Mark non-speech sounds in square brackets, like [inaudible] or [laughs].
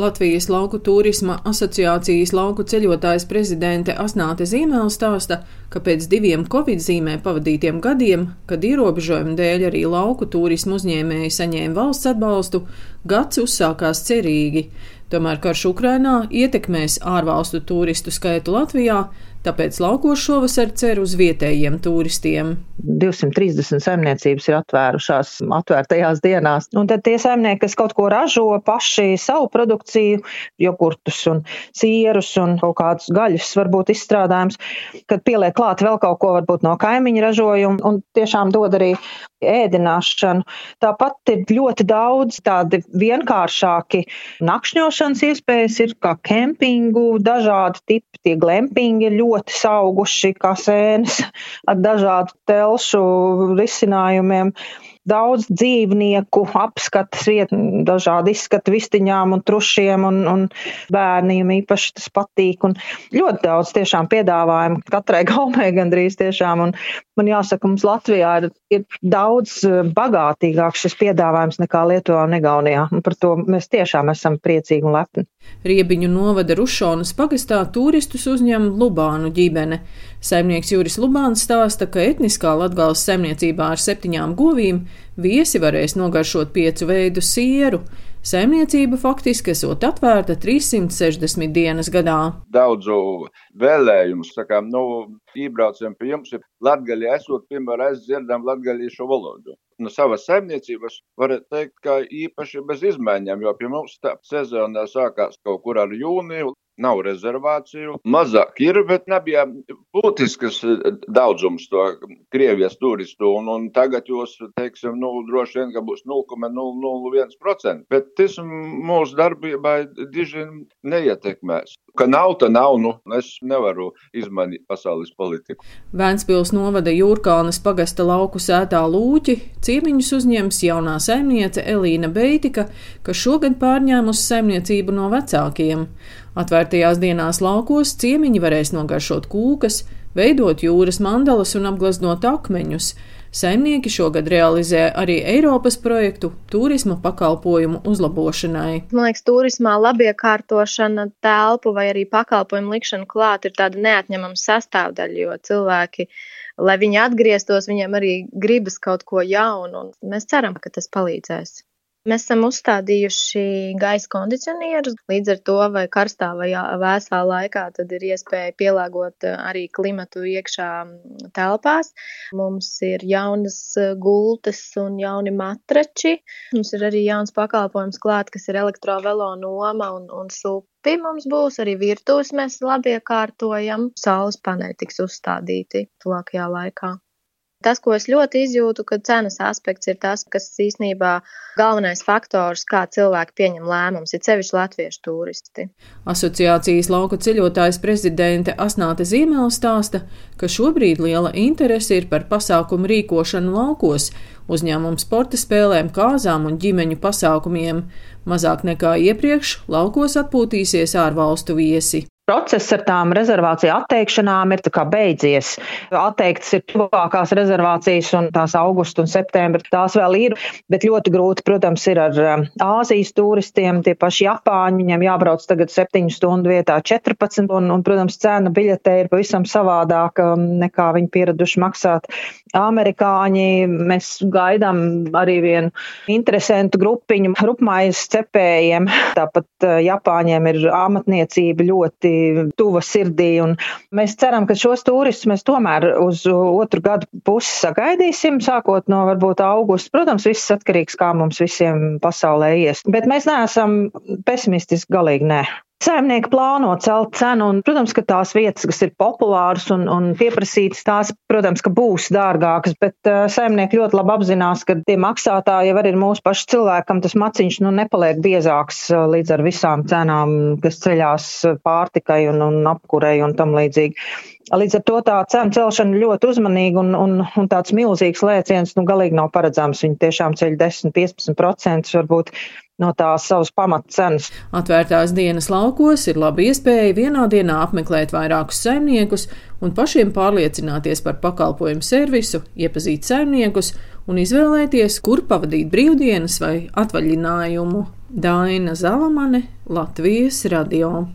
Latvijas lauku turisma asociācijas lauku ceļotājas prezidente Asnāte Zīmēla stāsta, ka pēc diviem covid zīmē pavadītiem gadiem, kad ierobežojumu dēļ arī lauku turismu uzņēmēji saņēma valsts atbalstu, gads uzsākās cerīgi. Tomēr karš Ukrainā ietekmēs ārvalstu turistu skaitu Latvijā, tāpēc laukos šovasar cer uz vietējiem turistiem. 230 saimniecības ir atvērušās atvērtajās dienās. Un tad tie saimnieki, kas kaut ko ražo paši savu produkciju, jogurtus un sierus un kaut kādus gaļus, varbūt izstrādājums, kad pieliek klāt vēl kaut ko varbūt no kaimiņa ražojuma un tiešām dod arī ēdināšanu. Tāpat ir ļoti daudz tādi vienkāršāki nakšņošanas iespējas, ir kā kempingu, dažādi tipi, tie glempingi ir ļoti sauguši kā sēnes ar dažādu telšu risinājumiem daudz dzīvnieku, apskates vietu, dažādi izskati vistiņām un trušiem un, un bērniem īpaši tas patīk. Un ļoti daudz tiešām piedāvājumu katrai [laughs] gaumē gandrīz tiešām. Un man jāsaka, mums Latvijā ir, ir daudz eh, bagātīgāks šis piedāvājums nekā Lietuvā un Igaunijā. Un par to mēs tiešām esam priecīgi un lepni. Riebiņu novada Rušonas pagastā turistus uzņem Lubānu ģimene. Saimnieks Juris Lubāns stāsta, ka etniskā Latgales saimniecībā ar septiņām govīm viesi varēs nogaršot piecu veidu sieru. Saimniecība faktiski esot atvērta 360 dienas gadā. Daudzu vēlējumu, sakām, nu, iebraucam pie jums, ir latgaļi esot, piemēram, es dzirdam latgaļīšu valodu. No savas saimniecības varētu teikt, ka īpaši bez izmaiņām, jo pie mums tā sezona sākās kaut kur ar jūniju, nav rezervāciju. Mazāk ir, bet nebija būtisks eh, daudzums to Krievijas turistu. Un, un tagad jūs, teiksim, nu, droši vien, ka būs 0,001%. Bet tas mūsu darbībai diži neietekmēs. Ka nav, tā nav, nu, es nevaru izmainīt pasaules politiku. Vēnspils novada Jūrkalnas pagasta lauku sētā lūķi, ciemiņus uzņems jaunā saimniece Elīna Beitika, kas šogad pārņēmusi saimniecību no vecākiem. Atvērtajās dienās laukos ciemiņi varēs nogaršot kūkas, veidot jūras mandalas un apgleznot akmeņus. Saimnieki šogad realizē arī Eiropas projektu turisma pakalpojumu uzlabošanai. Man liekas, turismā labiekārtošana, telpu vai arī pakalpojumu likšana klāt ir tāda neatņemama sastāvdaļa, jo cilvēki, lai viņi atgrieztos, viņiem arī gribas kaut ko jaunu, un mēs ceram, ka tas palīdzēs. Mēs esam uzstādījuši gaisa kondicionierus, līdz ar to vai karstā vai vēsā laikā tad ir iespēja pielāgot eh, arī klimatu iekšā telpās. Mums ir jaunas eh, gultas un jauni matrači. Mums ir arī jauns pakalpojums klāt, kas ir elektrovelo noma un, un supi mums būs, arī virtuves mēs labi iekārtojam. Saules paneļi tiks uzstādīti tuvākajā laikā. Tas, ko es ļoti izjūtu, ka cenas aspekts ir tas, kas īsnībā galvenais faktors, kā cilvēki pieņem lēmumus, ir sevišķi latviešu turisti. Asociācijas lauka ceļotājs prezidente Asnāte Zīmēla stāsta, ka šobrīd liela interese ir par pasākumu rīkošanu laukos, uzņēmumu sporta spēlēm, kāzām un ģimeņu pasākumiem. Mazāk nekā iepriekš laukos atpūtīsies ārvalstu viesi process ar tām rezervāciju atteikšanām ir beidzies. Atteiktas ir tuvākās rezervācijas, un tās augusta un septembra tās vēl ir, bet ļoti grūti, protams, ir ar um, Āzijas turistiem, tie paši Japāņi, viņiem jābrauc tagad 7 stundu vietā 14, un, un protams, cena biļetē ir pavisam savādāka um, nekā viņi pieraduši maksāt. Amerikāņi, mēs gaidām arī vienu interesantu grupiņu rupmaiz cepējiem, tāpat uh, Japāņiem ir amatniecība ļoti tuva sirdī. Mēs ceram, ka šos turistus mēs tomēr uz otru gadu pusi sagaidīsim, sākot no varbūt augusta. Protams, viss atkarīgs, kā mums visiem pasaulē ies. Bet mēs neesam pesimistiski galīgi nē. Saimnieki plāno celt cenu, un, protams, ka tās vietas, kas ir populāras un, un pieprasītas, tās, protams, ka būs dārgākas, bet uh, saimnieki ļoti labi apzinās, ka tie maksātāji jau arī ir mūsu paši cilvēkam, tas maciņš nu nepaliek biezāks uh, līdz ar visām cenām, kas ceļās pārtikai un, un apkurei un tam līdzīgi. Līdz ar to tā cenu celšana ļoti uzmanīga un, un, un tāds milzīgs lēciens, nu, galīgi nav paredzams. Viņi tiešām ceļ 10-15% varbūt no tās savas pamatcenas. Atvērtās dienas laukos ir laba iespēja vienā dienā apmeklēt vairākus saimniekus un pašiem pārliecināties par pakalpojumu servisu, iepazīt saimniekus un izvēlēties, kur pavadīt brīvdienas vai atvaļinājumu. Daina Zalamane, Latvijas radio.